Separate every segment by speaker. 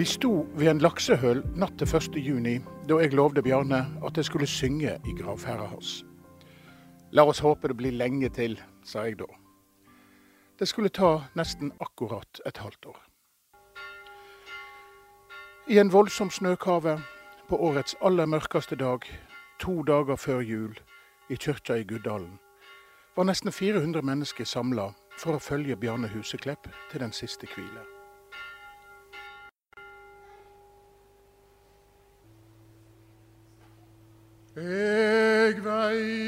Speaker 1: Vi sto ved en laksehøl natt til 1. juni, da jeg lovde Bjarne at jeg skulle synge i gravferda hans. La oss håpe det blir lenge til, sa jeg da. Det skulle ta nesten akkurat et halvt år. I en voldsom snøkave på årets aller mørkeste dag, to dager før jul, i kyrkja i Guddalen, var nesten 400 mennesker samla for å følge Bjarne Huseklepp til den siste hvile.
Speaker 2: Eg veit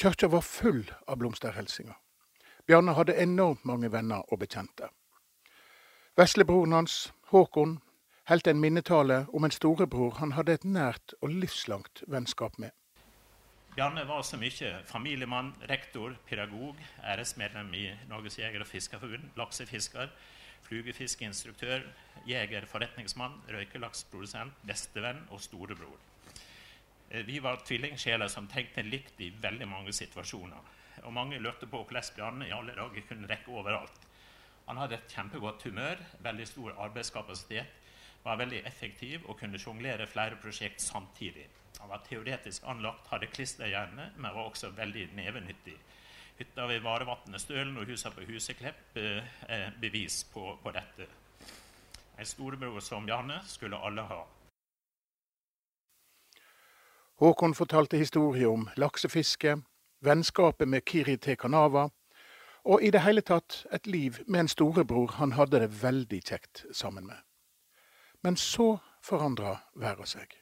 Speaker 1: Kirka var full av blomsterhilsener. Bjarne hadde enormt mange venner og bekjente. Veslebroren hans, Håkon, holdt en minnetale om en storebror han hadde et nært og livslangt vennskap med.
Speaker 3: Bjarne var så mye familiemann, rektor, pedagog, æresmedlem i Norges jeger- og fiskerforbund, laksefisker, flugefiskeinstruktør, jeger, forretningsmann, røykelakksprodusent, bestevenn og storebror. Eh, Vi var tvillingsjeler som tenkte likt i veldig mange situasjoner. Og mange lurte på hvordan Bjarne i alle dager kunne rekke overalt. Han hadde et kjempegodt humør, veldig stor arbeidskapasitet, var veldig effektiv og kunne sjonglere flere prosjekt samtidig. Han var teoretisk anlagt, hadde klisterhjerne, men var også veldig nevenyttig. Hytta ved Varevatnet Stølen og husa på Huseklepp eh, bevis på, på dette. En storebror som Bjarne skulle alle ha.
Speaker 1: Håkon fortalte historier om laksefiske, vennskapet med Kiri T. Kanava, og i det hele tatt et liv med en storebror han hadde det veldig kjekt sammen med. Men så forandra været seg.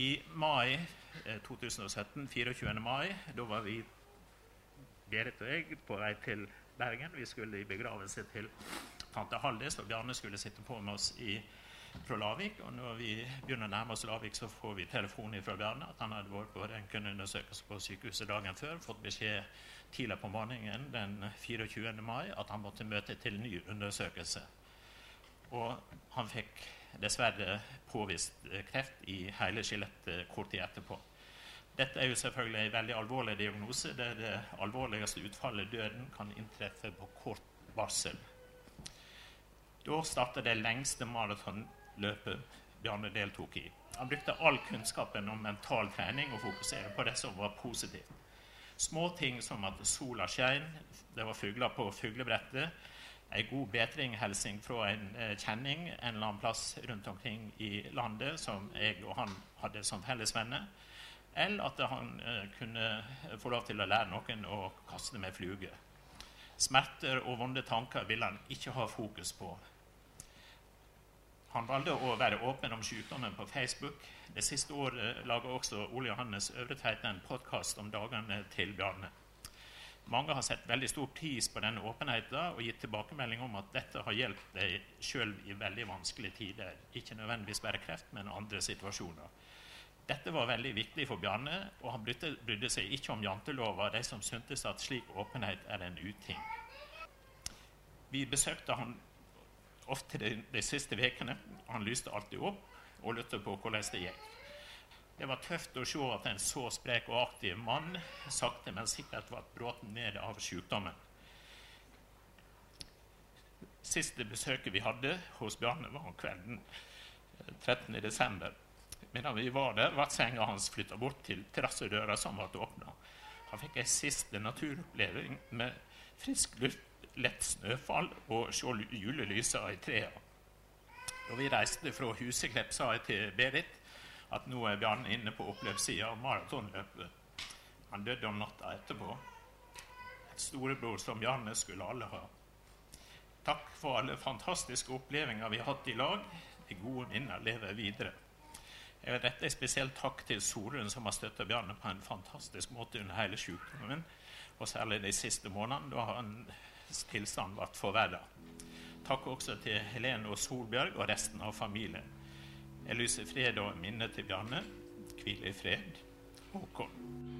Speaker 3: I mai eh, 2017, 24. mai, da var vi Berit og jeg på vei til Bergen. Vi skulle i begravelse til tante Haldis, og Bjarne skulle sitte på med oss i, fra Lavik. Og når vi begynner å nærme oss Lavik, så får vi telefon fra Bjarne at han hadde vært på røntgenundersøkelse på sykehuset dagen før. Fått beskjed tidlig på morgenen den 24. mai at han måtte møte til ny undersøkelse. Og han fikk dessverre påvist kreft i hele skjelettet kort tid etterpå. Dette er jo selvfølgelig en veldig alvorlig diagnose. Det er det alvorligste utfallet døden kan inntreffe på kort varsel. Da starter det lengste maratonløpet Bjarne deltok i. Han brukte all kunnskapen om mental trening og fokusere på det som var positivt. Småting som at sola skein, det var fugler på fuglebrettet, ei god bedring-hilsing fra en eh, kjenning en eller annen plass rundt omkring i landet som jeg og han hadde som fellesvenner. Eller at han eh, kunne få lov til å lære noen å kaste med fluge. Smerter og vonde tanker ville han ikke ha fokus på. Han valgte å være åpen om sykdommen på Facebook. Det siste året laga også Ole Johannes Øvretveit en podkast om dagene til Bjarne. Mange har sett veldig stor pris på denne åpenheten og gitt tilbakemelding om at dette har hjulpet deg sjøl i veldig vanskelige tider. Ikke nødvendigvis bare kreft, men andre situasjoner. Dette var veldig viktig for Bjarne, og han brydde seg ikke om jantelova, de som syntes at slik åpenhet er en uting. Vi besøkte han ofte de, de siste ukene. Han lyste alltid opp og lurte på hvordan det gikk. Det var tøft å se at en så sprek og aktiv mann sakte, men sikkert ble brått ned av sykdommen. Siste besøket vi hadde hos Bjarne, var kvelden 13.12. Eh, Medan vi var der, ble senga hans flytta bort til terrassedøra som ble åpna. Han fikk ei siste naturoppleving med frisk luft lett snøfall og se julelysa i trærne. Da vi reiste fra Huseklepp, sa jeg til Berit at nå er Bjarne inne på oppløpssida av maratonløpet. Han døde om natta etterpå. Et storebror som Bjarne skulle alle ha. Takk for alle fantastiske opplevelser vi har hatt i lag. De gode minner lever videre. Jeg vil rette en spesiell takk til Sorun, som har støtta Bjarne på en fantastisk måte under hele sykdommen, og særlig de siste månedene, da han tilstand ble forverra. Takk også til Helene og Solbjørg og resten av familien. Jeg lyser fred og minne til Bjarne. Hvil i fred, Håkon.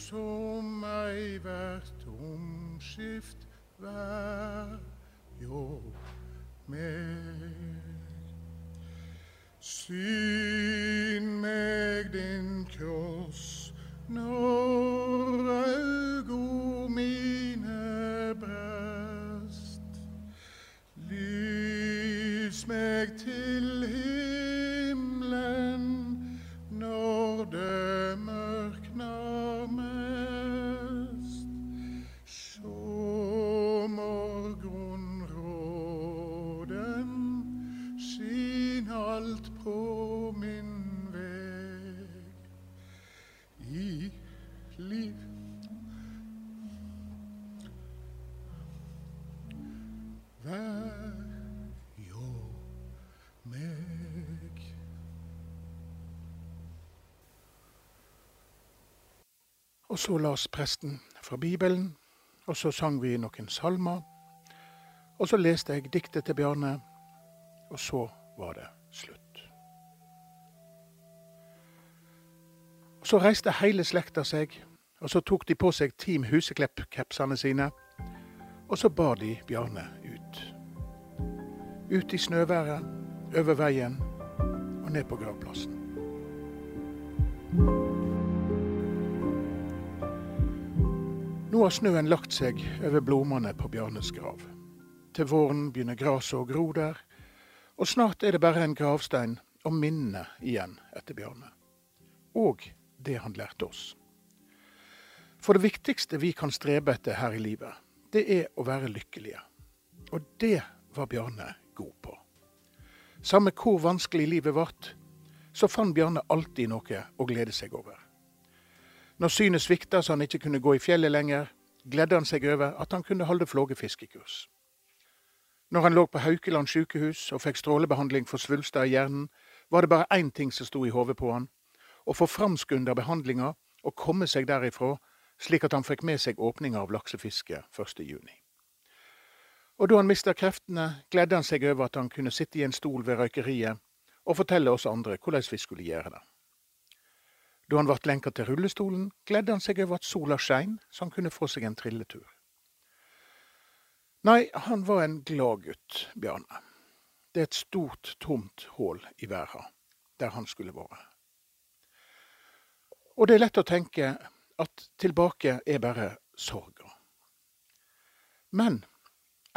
Speaker 2: som ei hvert omskift vær jo meg. Syn meg din kross når augo mine brest. Lys meg til
Speaker 4: Og så las presten fra Bibelen, og så sang vi noen salmer. Og så leste jeg diktet til Bjarne, og så var det slutt. Og Så reiste hele slekta seg, og så tok de på seg Team Huseklepp-kapsene sine.
Speaker 2: Og så bar de Bjarne ut. Ut i snøværet, over veien og ned på gravplassen. Nå har snøen lagt seg over blomstene på Bjarnes grav. Til våren begynner gresset å gro der, og snart er det bare en gravstein og minne igjen etter Bjarne. Og det han lærte oss. For det viktigste vi kan strebe etter her i livet, det er å være lykkelige. Og det var Bjarne god på. Samme hvor vanskelig livet ble, så fant Bjarne alltid noe å glede seg over. Når synet svikta så han ikke kunne gå i fjellet lenger, gledde han seg over at han kunne holde flågefiskekurs. Når han lå på Haukeland sykehus og fikk strålebehandling for svulster i hjernen, var det bare én ting som sto i hodet på han, å få framskunda behandlinga og komme seg derifra, slik at han fikk med seg åpninga av laksefisket 1.6. Og da han mista kreftene, gledde han seg over at han kunne sitte i en stol ved røykeriet og fortelle oss andre hvordan vi skulle gjøre det. Da han ble lenka til rullestolen, gledde han seg over at sola skein, så han kunne få seg en trilletur. Nei, han var en glad gutt, Bjarne. Det er et stort, tomt hull i verden, der han skulle vært. Og det er lett å tenke at tilbake er bare sorga. Men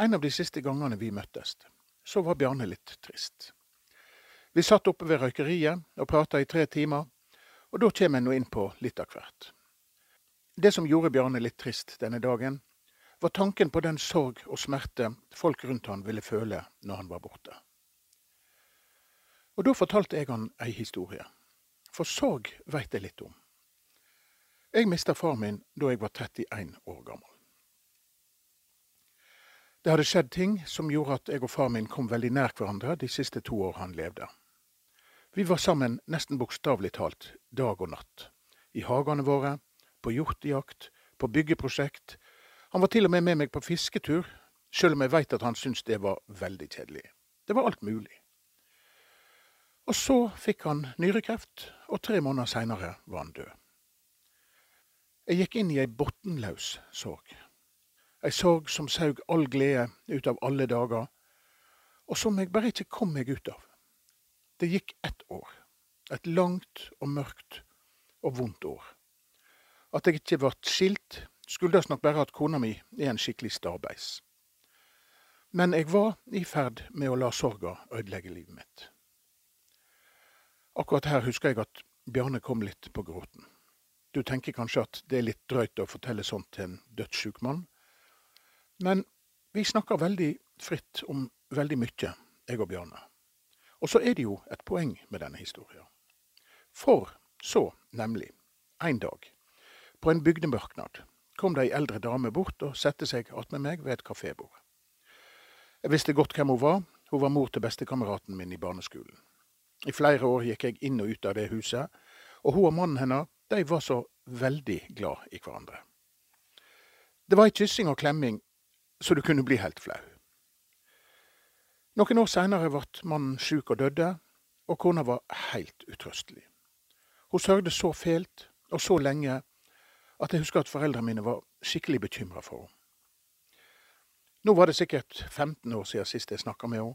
Speaker 2: en av de siste gangene vi møttes, så var Bjarne litt trist. Vi satt oppe ved røykeriet og prata i tre timer, og da kommer en nå inn på litt av hvert. Det som gjorde Bjarne litt trist denne dagen, var tanken på den sorg og smerte folk rundt han ville føle når han var borte. Og da fortalte jeg han ei historie. For sorg veit jeg litt om. Jeg mista far min da jeg var 31 år gammel. Det hadde skjedd ting som gjorde at jeg og far min kom veldig nær hverandre de siste to år han levde. Vi var sammen nesten bokstavelig talt dag og natt. I hagene våre, på hjortejakt, på byggeprosjekt. Han var til og med med meg på fisketur, sjøl om jeg veit at han syntes det var veldig kjedelig. Det var alt mulig. Og så fikk han nyrekreft, og tre måneder seinere var han død. Jeg gikk inn i ei bunnløs sorg. Ei sorg som saug all glede ut av alle dager, og som jeg bare ikke kom meg ut av. Det gikk ett år. Et langt og mørkt og vondt år. At jeg ikke ble skilt, skyldes nok bare at kona mi er en skikkelig stabeis. Men jeg var i ferd med å la sorga ødelegge livet mitt. Akkurat her husker jeg at Bjarne kom litt på gråten. Du tenker kanskje at det er litt drøyt å fortelle sånt til en dødssjuk mann. Men vi snakker veldig fritt om veldig mye, jeg og Bjarne. Og så er det jo et poeng med denne historien. For så, nemlig, en dag, på en bygdemarknad, kom det ei eldre dame bort og satte seg attmed meg ved et kafébord. Jeg visste godt hvem hun var. Hun var mor til bestekameraten min i barneskolen. I flere år gikk jeg inn og ut av det huset, og hun og mannen hennes de var så veldig glad i hverandre. Det var ei kyssing og klemming så du kunne bli helt flau. Noen år seinere ble mannen sjuk og døde, og kona var heilt utrøstelig. Hun sørgde så fælt og så lenge at jeg husker at foreldrene mine var skikkelig bekymra for henne. Nå var det sikkert 15 år siden sist jeg snakka med henne,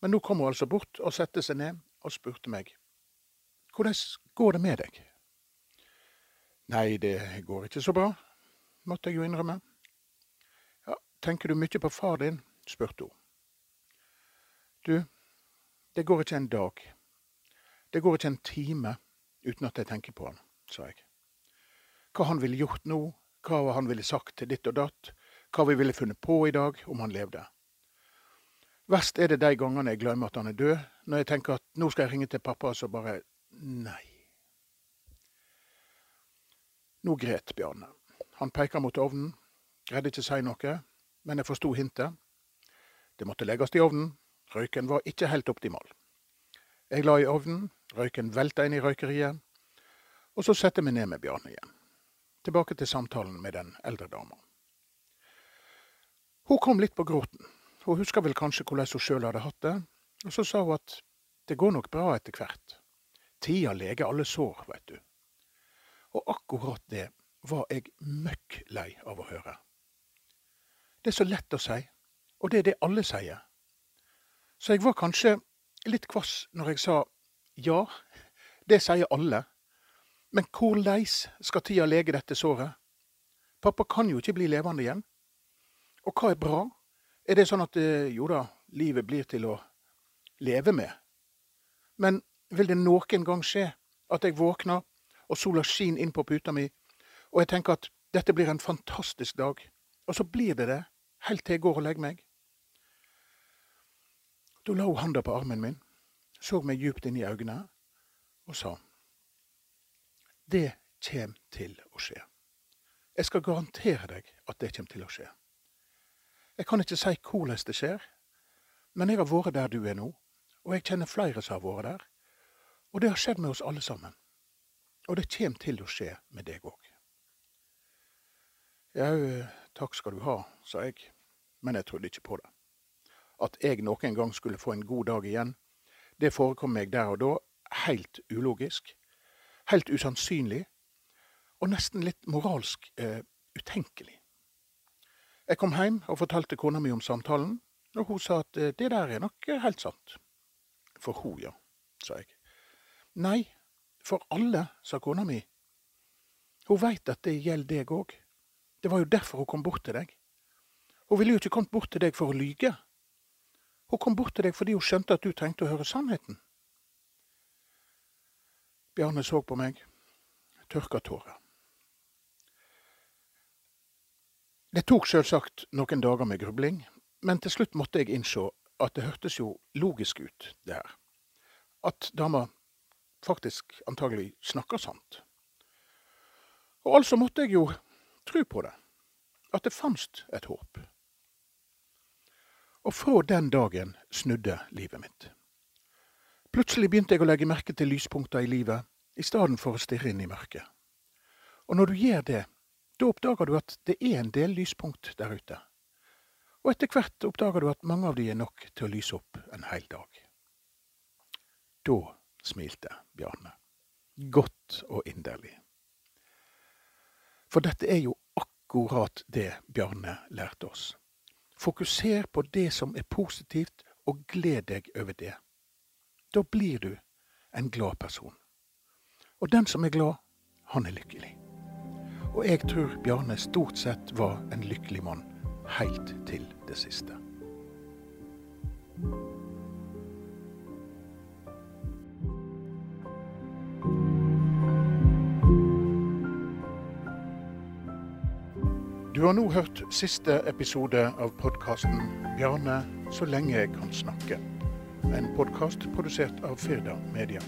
Speaker 2: men nå kom hun altså bort og satte seg ned og spurte meg hvordan går det med deg? Nei, det går ikke så bra, måtte jeg jo innrømme. Ja, tenker du mye på far din? spurte hun. Du, det går ikke en dag, det går ikke en time uten at jeg tenker på han, sa jeg. Hva han ville gjort nå, hva han ville sagt til ditt og datt, hva vi ville funnet på i dag om han levde. Verst er det de gangene jeg glemmer at han er død, når jeg tenker at nå skal jeg ringe til pappa, så bare nei. Nå gret Bjarne. Han peika mot ovnen, greide ikke si noe, men jeg forsto hintet. Det måtte legges i ovnen, røyken var ikke helt optimal. Jeg la i ovnen, røyken velta inn i røykeriet, og så satte vi ned med Bjarne igjen. Tilbake til samtalen med den eldre dama. Hun kom litt på gråten. Hun husker vel kanskje hvordan hun sjøl hadde hatt det, og så sa hun at det går nok bra etter hvert. Tida leger alle sår, veit du. Og akkurat det var jeg møkk lei av å høre. Det er så lett å si, og det er det alle sier. Så jeg var kanskje litt kvass når jeg sa ja, det sier alle. Men hvordan skal tida lege dette såret? Pappa kan jo ikke bli levende igjen. Og hva er bra? Er det sånn at eh, jo da, livet blir til å leve med? Men vil det noen gang skje at jeg våkner, og sola skinner inn på puta mi, og jeg tenker at dette blir en fantastisk dag, og så blir det det, helt til jeg går og legger meg? Da la hun handa på armen min, så meg djupt inn i øynene og sa Det kjem til å skje. Jeg skal garantere deg at det kommer til å skje. Jeg kan ikke si hvordan det skjer, men jeg har vært der du er nå, og jeg kjenner flere som har vært der. Og det har skjedd med oss alle sammen. Og det kommer til å skje med deg òg. Jau, takk skal du ha, sa jeg, men jeg trodde ikke på det. At jeg noen gang skulle få en god dag igjen, det forekom meg der og da helt ulogisk, helt usannsynlig, og nesten litt moralsk eh, utenkelig. Jeg kom hjem og fortalte kona mi om samtalen, og hun sa at eh, det der er nok eh, helt sant. For hun, ja, sa jeg. Nei, for alle, sa kona mi. Hun veit at det gjelder deg òg. Det var jo derfor hun kom bort til deg. Hun ville jo ikke kommet bort til deg for å lyge. Hun kom bort til deg fordi hun skjønte at du trengte å høre sannheten. Bjarne så på meg, tørka tårer. Det tok selvsagt noen dager med grubling, men til slutt måtte jeg innse at det hørtes jo logisk ut, det her. At dama faktisk antagelig snakker sant. Og altså måtte jeg jo tro på det, at det fantes et håp. Og fra den dagen snudde livet mitt. Plutselig begynte jeg å legge merke til lyspunkter i livet, i stedet for å stirre inn i mørket. Og når du gjør det, da oppdager du at det er en del lyspunkt der ute. Og etter hvert oppdager du at mange av de er nok til å lyse opp en hel dag. Da smilte Bjarne. Godt og inderlig. For dette er jo akkurat det Bjarne lærte oss. Fokuser på det som er positivt, og gled deg over det. Da blir du en glad person. Og den som er glad, han er lykkelig. Og jeg tror Bjarne stort sett var en lykkelig mann helt til det siste. Du har nå hørt siste episode av podkasten 'Bjarne så lenge jeg kan snakke'. En podkast produsert av Firda Media.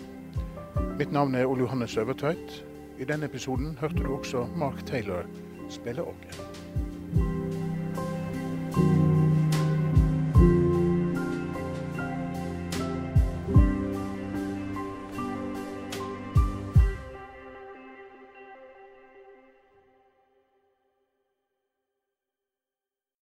Speaker 2: Mitt navn er Ole Johannes Øvertveit. I denne episoden hørte du også Mark Taylor spille orgel.